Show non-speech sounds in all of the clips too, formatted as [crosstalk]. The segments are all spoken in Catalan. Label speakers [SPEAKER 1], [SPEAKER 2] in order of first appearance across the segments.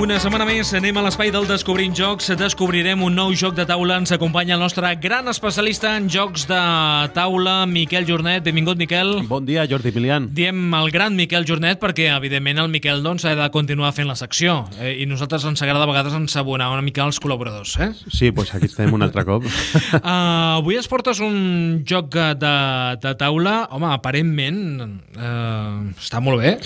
[SPEAKER 1] Una setmana més anem a l'espai del Descobrint Jocs. Descobrirem un nou joc de taula. Ens acompanya el nostre gran especialista en jocs de taula, Miquel Jornet. Benvingut, Miquel.
[SPEAKER 2] Bon dia, Jordi Milian.
[SPEAKER 1] Diem el gran Miquel Jornet perquè, evidentment, el Miquel doncs, ha de continuar fent la secció. Eh, I nosaltres ens agrada a vegades ensabonar una mica els col·laboradors. Eh?
[SPEAKER 2] Sí, doncs aquí estem un altre cop.
[SPEAKER 1] uh, [laughs] avui es portes un joc de, de taula. Home, aparentment uh, està molt bé.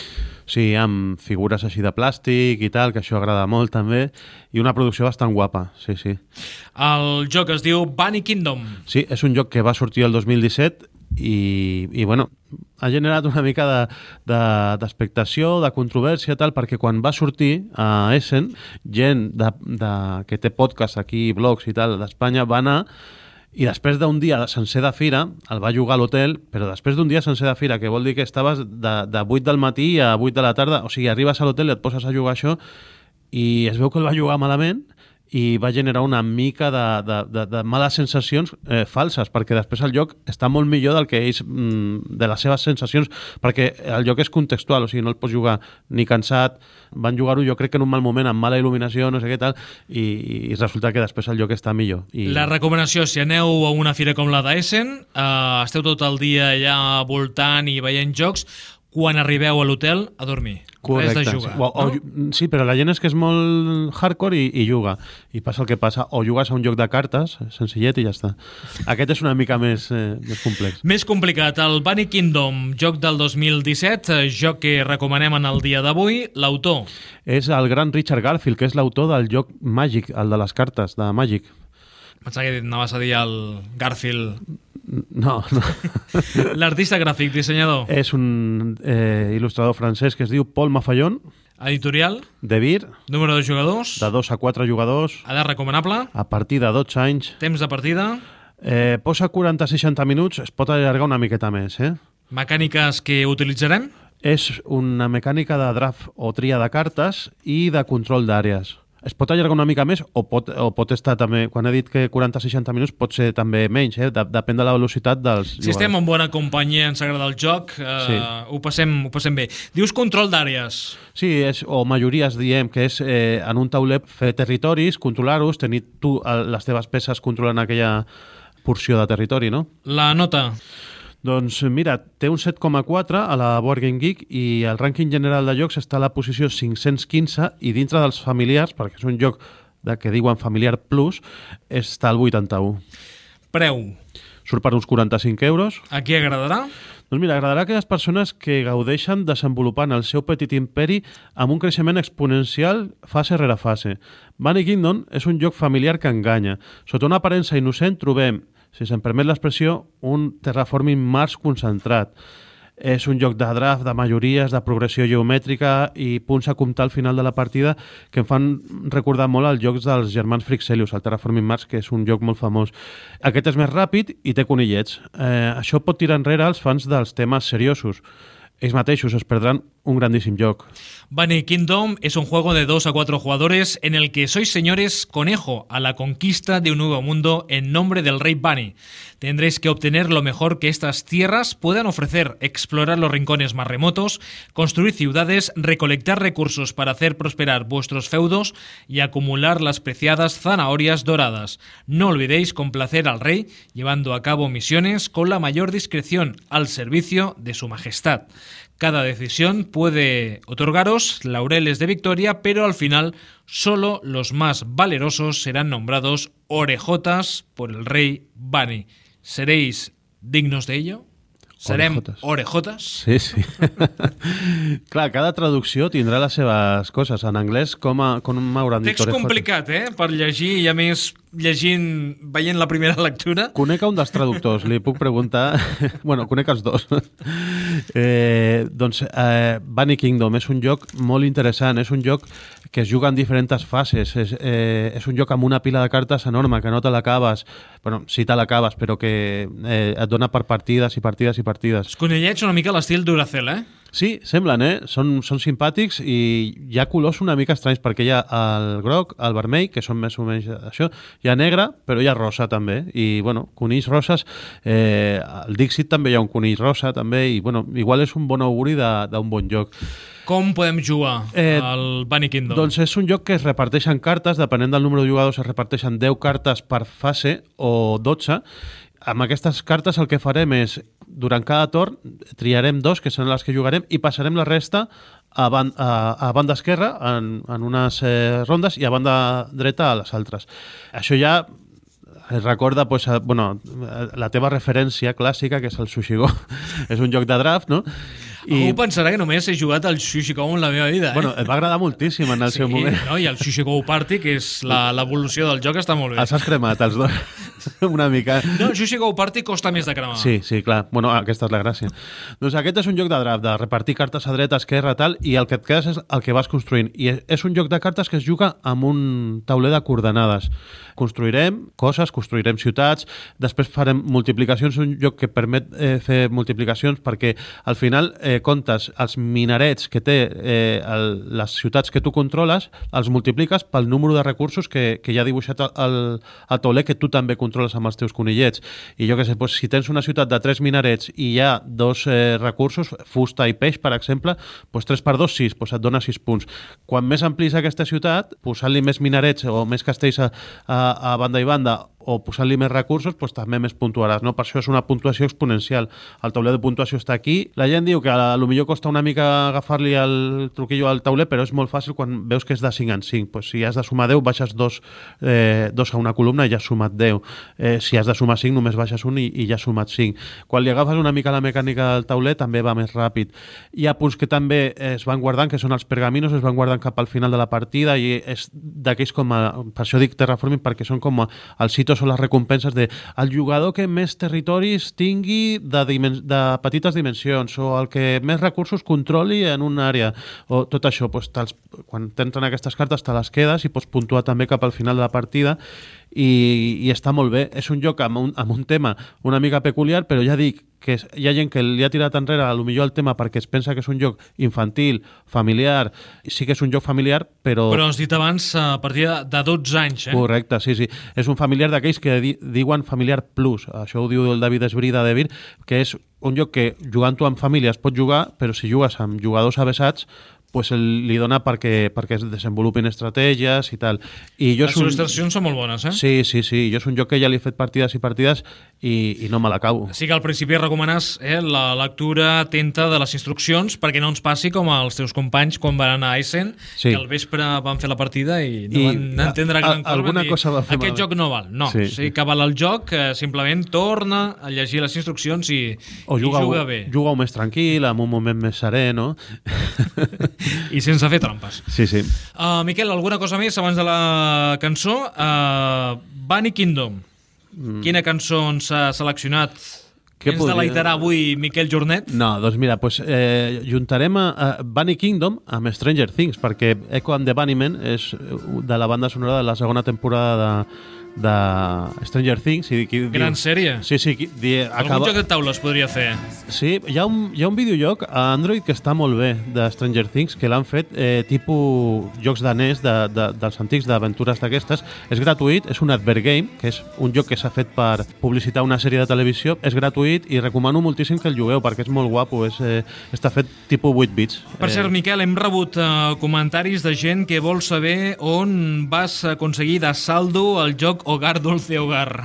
[SPEAKER 2] Sí, amb figures així de plàstic i tal, que això agrada molt també, i una producció bastant guapa, sí, sí.
[SPEAKER 1] El joc es diu Bunny Kingdom.
[SPEAKER 2] Sí, és un joc que va sortir el 2017 i, i bueno, ha generat una mica d'expectació, de, de controvèrsia, tal, perquè quan va sortir a Essen, gent de, de, que té podcast aquí, blogs i tal, d'Espanya, va anar i després d'un dia sencer de fira, el va jugar a l'hotel, però després d'un dia sencer de fira, que vol dir que estaves de, de 8 del matí a 8 de la tarda, o sigui, arribes a l'hotel i et poses a jugar això, i es veu que el va jugar malament, i va generar una mica de, de, de, de males sensacions eh, falses, perquè després el joc està molt millor del que ells, mm, de les seves sensacions, perquè el joc és contextual, o sigui, no el pots jugar ni cansat, van jugar-ho jo crec que en un mal moment, amb mala il·luminació, no sé què tal, i, i resulta que després el joc està millor. I...
[SPEAKER 1] La recomanació, si aneu a una fira com la d'Essen, eh, esteu tot el dia allà voltant i veient jocs, quan arribeu a l'hotel, a dormir.
[SPEAKER 2] Correcte.
[SPEAKER 1] Res de jugar.
[SPEAKER 2] O, o,
[SPEAKER 1] no?
[SPEAKER 2] Sí, però la gent és que és molt hardcore i, i juga. I passa el que passa. O jugues a un joc de cartes, senzillet, i ja està. Aquest és una mica més, eh, més complex.
[SPEAKER 1] Més complicat. El Bunny Kingdom, joc del 2017, eh, joc que recomanem en el dia d'avui. L'autor?
[SPEAKER 2] És el gran Richard Garfield, que és l'autor del joc Magic, el de les cartes, de Magic.
[SPEAKER 1] Pensava que anaves a dir el Garfield
[SPEAKER 2] no, no. [laughs]
[SPEAKER 1] L'artista gràfic, dissenyador.
[SPEAKER 2] És un eh, il·lustrador francès que es diu Paul Maffallon.
[SPEAKER 1] Editorial.
[SPEAKER 2] De Vir.
[SPEAKER 1] Número de jugadors.
[SPEAKER 2] De 2 a 4 jugadors.
[SPEAKER 1] Edat recomanable.
[SPEAKER 2] A partir de 12 anys.
[SPEAKER 1] Temps de partida.
[SPEAKER 2] Eh, posa 40-60 minuts, es pot allargar una miqueta més. Eh?
[SPEAKER 1] Mecàniques que utilitzarem?
[SPEAKER 2] És una mecànica de draft o tria de cartes i de control d'àrees es pot allargar una mica més o pot, o pot estar també, quan he dit que 40-60 minuts pot ser també menys, eh? depèn de la velocitat dels
[SPEAKER 1] Si jugadors. estem en bona companyia, ens agrada el joc, eh, sí. ho, passem, ho passem bé. Dius control d'àrees.
[SPEAKER 2] Sí, és, o majories diem que és eh, en un tauler fer territoris, controlar-los, tenir tu les teves peces controlant aquella porció de territori, no?
[SPEAKER 1] La nota.
[SPEAKER 2] Doncs mira, té un 7,4 a la Board Game Geek i el rànquing general de jocs està a la posició 515 i dintre dels familiars, perquè és un joc de que diuen familiar plus, està al 81.
[SPEAKER 1] Preu.
[SPEAKER 2] Surt per uns 45 euros.
[SPEAKER 1] A qui agradarà?
[SPEAKER 2] Doncs mira, agradarà a aquelles persones que gaudeixen desenvolupant el seu petit imperi amb un creixement exponencial fase rere fase. Bunny Kingdom és un joc familiar que enganya. Sota una aparença innocent trobem si se'm permet l'expressió, un Terraforming Mars concentrat. És un joc de draft, de majories, de progressió geomètrica i punts a comptar al final de la partida que em fan recordar molt els jocs dels germans Frixelius, el Terraforming Mars, que és un joc molt famós. Aquest és més ràpid i té conillets. Eh, això pot tirar enrere els fans dels temes seriosos. Ells mateixos es perdran un grandísimo joc.
[SPEAKER 1] Bunny Kingdom es un juego de 2 a 4 jugadores en el que sois señores conejo a la conquista de un nuevo mundo en nombre del rey Bunny. Tendréis que obtener lo mejor que estas tierras puedan ofrecer, explorar los rincones más remotos, construir ciudades, recolectar recursos para hacer prosperar vuestros feudos y acumular las preciadas zanahorias doradas. No olvidéis complacer al rey llevando a cabo misiones con la mayor discreción al servicio de su majestad. Cada decisión puede otorgaros laureles de victoria, pero al final solo los más valerosos serán nombrados orejotas por el rey Bani. ¿Seréis dignos de ello? Serem orejotes. orejotes?
[SPEAKER 2] Sí, sí. [laughs] Clar, cada traducció tindrà les seves coses. En anglès, com, a, com m'hauran dit
[SPEAKER 1] Text orejotes? complicat, eh? Per llegir i, a més, llegint, veient la primera [laughs] lectura.
[SPEAKER 2] Conec un dels traductors, li puc preguntar... [laughs] bueno, conec els dos. eh, doncs, eh, Bunny Kingdom és un joc molt interessant, és un joc que es juga en diferents fases, és, eh, és un joc amb una pila de cartes enorme, que no te l'acabes, bueno, sí te l'acabes, però que eh, et dona per partides i partides i partides.
[SPEAKER 1] Els conellets una mica l'estil Duracell, eh?
[SPEAKER 2] Sí, semblen, eh? Són, són simpàtics i hi ha colors una mica estranys, perquè hi ha el groc, el vermell, que són més o menys això, hi ha negre, però hi ha rosa també, i, bueno, conills roses, eh, el Dixit també hi ha un conill rosa també, i, bueno, igual és un bon auguri d'un bon joc.
[SPEAKER 1] Com podem jugar
[SPEAKER 2] Eh,
[SPEAKER 1] al Bunny Kingdom?
[SPEAKER 2] Doncs és un joc que es reparteixen cartes, depenent del número de jugadors es reparteixen 10 cartes per fase o 12. Amb aquestes cartes el que farem és, durant cada torn, triarem dos, que seran les que jugarem, i passarem la resta a, ban a, a banda esquerra en, en unes eh, rondes i a banda dreta a les altres. Això ja es recorda pues, a, bueno, la teva referència clàssica, que és el Sushi Go. [laughs] és un joc de draft, no?
[SPEAKER 1] I... Algú pensarà que només he jugat al Sushi Go en la meva vida, eh?
[SPEAKER 2] Bueno, et va agradar moltíssim en el
[SPEAKER 1] sí,
[SPEAKER 2] seu moment.
[SPEAKER 1] No? I el Sushi Go Party, que és la- l'evolució del joc, està molt bé.
[SPEAKER 2] Els has cremat, els dos. [laughs] Una mica.
[SPEAKER 1] No, Sushi Go Party costa més de cremar.
[SPEAKER 2] Sí, sí, clar. Bueno, aquesta és la gràcia. Doncs aquest és un joc de draft, de repartir cartes a dreta, esquerra, tal, i el que et quedes és el que vas construint. I és un joc de cartes que es juga amb un tauler de coordenades. Construirem coses, construirem ciutats, després farem multiplicacions, un joc que permet eh, fer multiplicacions perquè al final eh, comptes els minarets que té eh, el, les ciutats que tu controles, els multipliques pel número de recursos que, que hi ha dibuixat al, al, al tauler que tu també controles amb els teus conillets. I jo que sé, doncs, si tens una ciutat de tres minarets i hi ha dos eh, recursos, fusta i peix, per exemple, doncs 3 per 2, 6, doncs et dona 6 punts. Quan més amplis aquesta ciutat, posant-li més minarets o més castells a, a, a banda i banda o posant-li més recursos, doncs també més puntuaràs. No? Per això és una puntuació exponencial. El tauler de puntuació està aquí. La gent diu que a lo millor costa una mica agafar-li el truquillo al tauler, però és molt fàcil quan veus que és de 5 en 5. Pues si has de sumar 10, baixes 2, eh, 2 a una columna i ja has sumat 10. Eh, si has de sumar 5, només baixes 1 i, i ja has sumat 5. Quan li agafes una mica la mecànica del tauler, també va més ràpid. Hi ha punts que també es van guardant, que són els pergaminos, es van guardant cap al final de la partida i és d'aquells com a, per això dic terraforming, perquè són com a, els sitos són les recompenses de el jugador que més territoris tingui de, de petites dimensions o el que més recursos controli en una àrea o tot això, doncs, quan t'entren aquestes cartes te les quedes i pots puntuar també cap al final de la partida i, i està molt bé. És un joc amb un, amb un tema una mica peculiar, però ja dic que és- hi ha gent que li ha tirat enrere a lo millor el tema perquè es pensa que és un joc infantil, familiar, sí que és un joc familiar, però...
[SPEAKER 1] Però has dit abans a partir de- de 12 anys, eh?
[SPEAKER 2] Correcte, sí, sí. És un familiar d'aquells que di diuen familiar plus. Això ho diu el David Esbrida de Vir, que és un joc que jugant-ho amb família es pot jugar, però si jugues amb jugadors avesats, pues el, li dona perquè, perquè es desenvolupin estratègies i tal. I jo
[SPEAKER 1] Les
[SPEAKER 2] és un...
[SPEAKER 1] il·lustracions són molt bones, eh?
[SPEAKER 2] Sí, sí, sí. Jo és un joc que ja li he fet partides i partides i, i no me l'acabo.
[SPEAKER 1] Sí que al principi recomanes eh, la lectura atenta de les instruccions perquè no ens passi com als teus companys quan van anar a Essen,
[SPEAKER 2] Sí.
[SPEAKER 1] que al vespre van fer la partida i no
[SPEAKER 2] I
[SPEAKER 1] van entendre gran
[SPEAKER 2] a- alguna
[SPEAKER 1] dir,
[SPEAKER 2] cosa va fer
[SPEAKER 1] Aquest
[SPEAKER 2] malament."
[SPEAKER 1] joc no val. No,
[SPEAKER 2] Sí.
[SPEAKER 1] sí, que val el joc, eh, simplement torna a llegir les instruccions i,
[SPEAKER 2] O
[SPEAKER 1] i
[SPEAKER 2] juga,
[SPEAKER 1] juga bé.
[SPEAKER 2] juga més tranquil, amb un moment més serè, no? [laughs]
[SPEAKER 1] I sense fer trampes.
[SPEAKER 2] sí, sí.
[SPEAKER 1] Uh, Miquel, alguna cosa més abans de la cançó? Uh, Bunny Kingdom. Mm. Quina cançó ens ha seleccionat?
[SPEAKER 2] Què
[SPEAKER 1] ens
[SPEAKER 2] podria-
[SPEAKER 1] deleitarà avui Miquel Jornet?
[SPEAKER 2] No, doncs mira, pues, eh, juntarem a, a Bunny Kingdom amb Stranger Things, perquè Echo and the Bunnymen és de la banda sonora de la segona temporada de, de Stranger Things. I qui,
[SPEAKER 1] Gran
[SPEAKER 2] diu,
[SPEAKER 1] sèrie.
[SPEAKER 2] Sí, sí, qui, di,
[SPEAKER 1] Algun
[SPEAKER 2] acaba...
[SPEAKER 1] joc de taula es podria fer.
[SPEAKER 2] Sí, hi ha, un, hi ha un videojoc a Android que està molt bé, de Stranger Things, que l'han fet eh, tipus jocs de NES de, de, dels antics, d'aventures d'aquestes. És gratuït, és un advert game, que és un joc que s'ha fet per publicitar una sèrie de televisió. És gratuït i recomano moltíssim que el jugueu, perquè és molt guapo. És, eh, està fet tipus 8 bits.
[SPEAKER 1] Per cert, Miquel, hem rebut uh, comentaris de gent que vol saber on vas aconseguir de saldo el joc Hogar Dulce Hogar.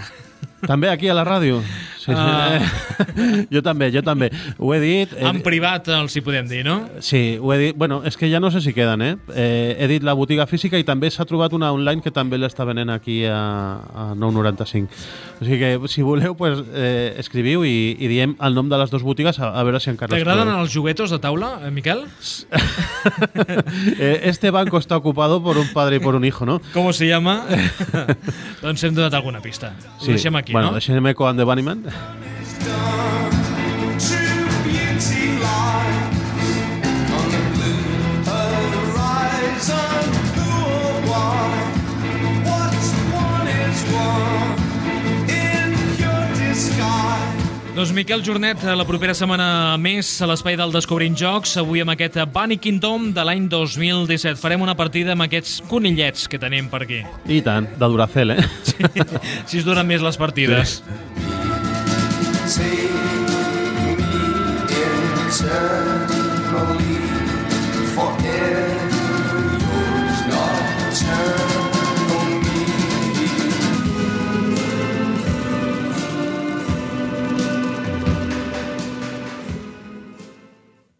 [SPEAKER 2] També aquí a la ràdio? Sí, sí.
[SPEAKER 1] Ah. [laughs]
[SPEAKER 2] jo també, jo també. Ho he dit... He,
[SPEAKER 1] En privat els hi podem dir, no?
[SPEAKER 2] Sí, ho he dit. Bueno, és que ja no sé si queden, eh? eh he dit la botiga física i també s'ha trobat una online que també l'està venent aquí a, a 9.95. O sigui que, si voleu, pues, eh, escriviu i, i diem el nom de les dues botigues a, a veure si encara
[SPEAKER 1] T'agraden els juguetos de taula, eh, Miquel? [laughs]
[SPEAKER 2] eh, este banco está ocupado por un padre y por un hijo, ¿no?
[SPEAKER 1] Com se llama? [laughs] doncs hem donat alguna pista. Ho deixem aquí,
[SPEAKER 2] bueno,
[SPEAKER 1] no?
[SPEAKER 2] deixem Echo and the Bunnyman.
[SPEAKER 1] Doncs Miquel Jornet, la propera setmana més a l'espai del Descobrint Jocs, avui amb aquest Bunny Kingdom de l'any 2017. Farem una partida amb aquests conillets que tenim per aquí.
[SPEAKER 2] I tant, de Duracell, eh?
[SPEAKER 1] si [laughs] es duren més les partides.
[SPEAKER 3] take me in eternally forever.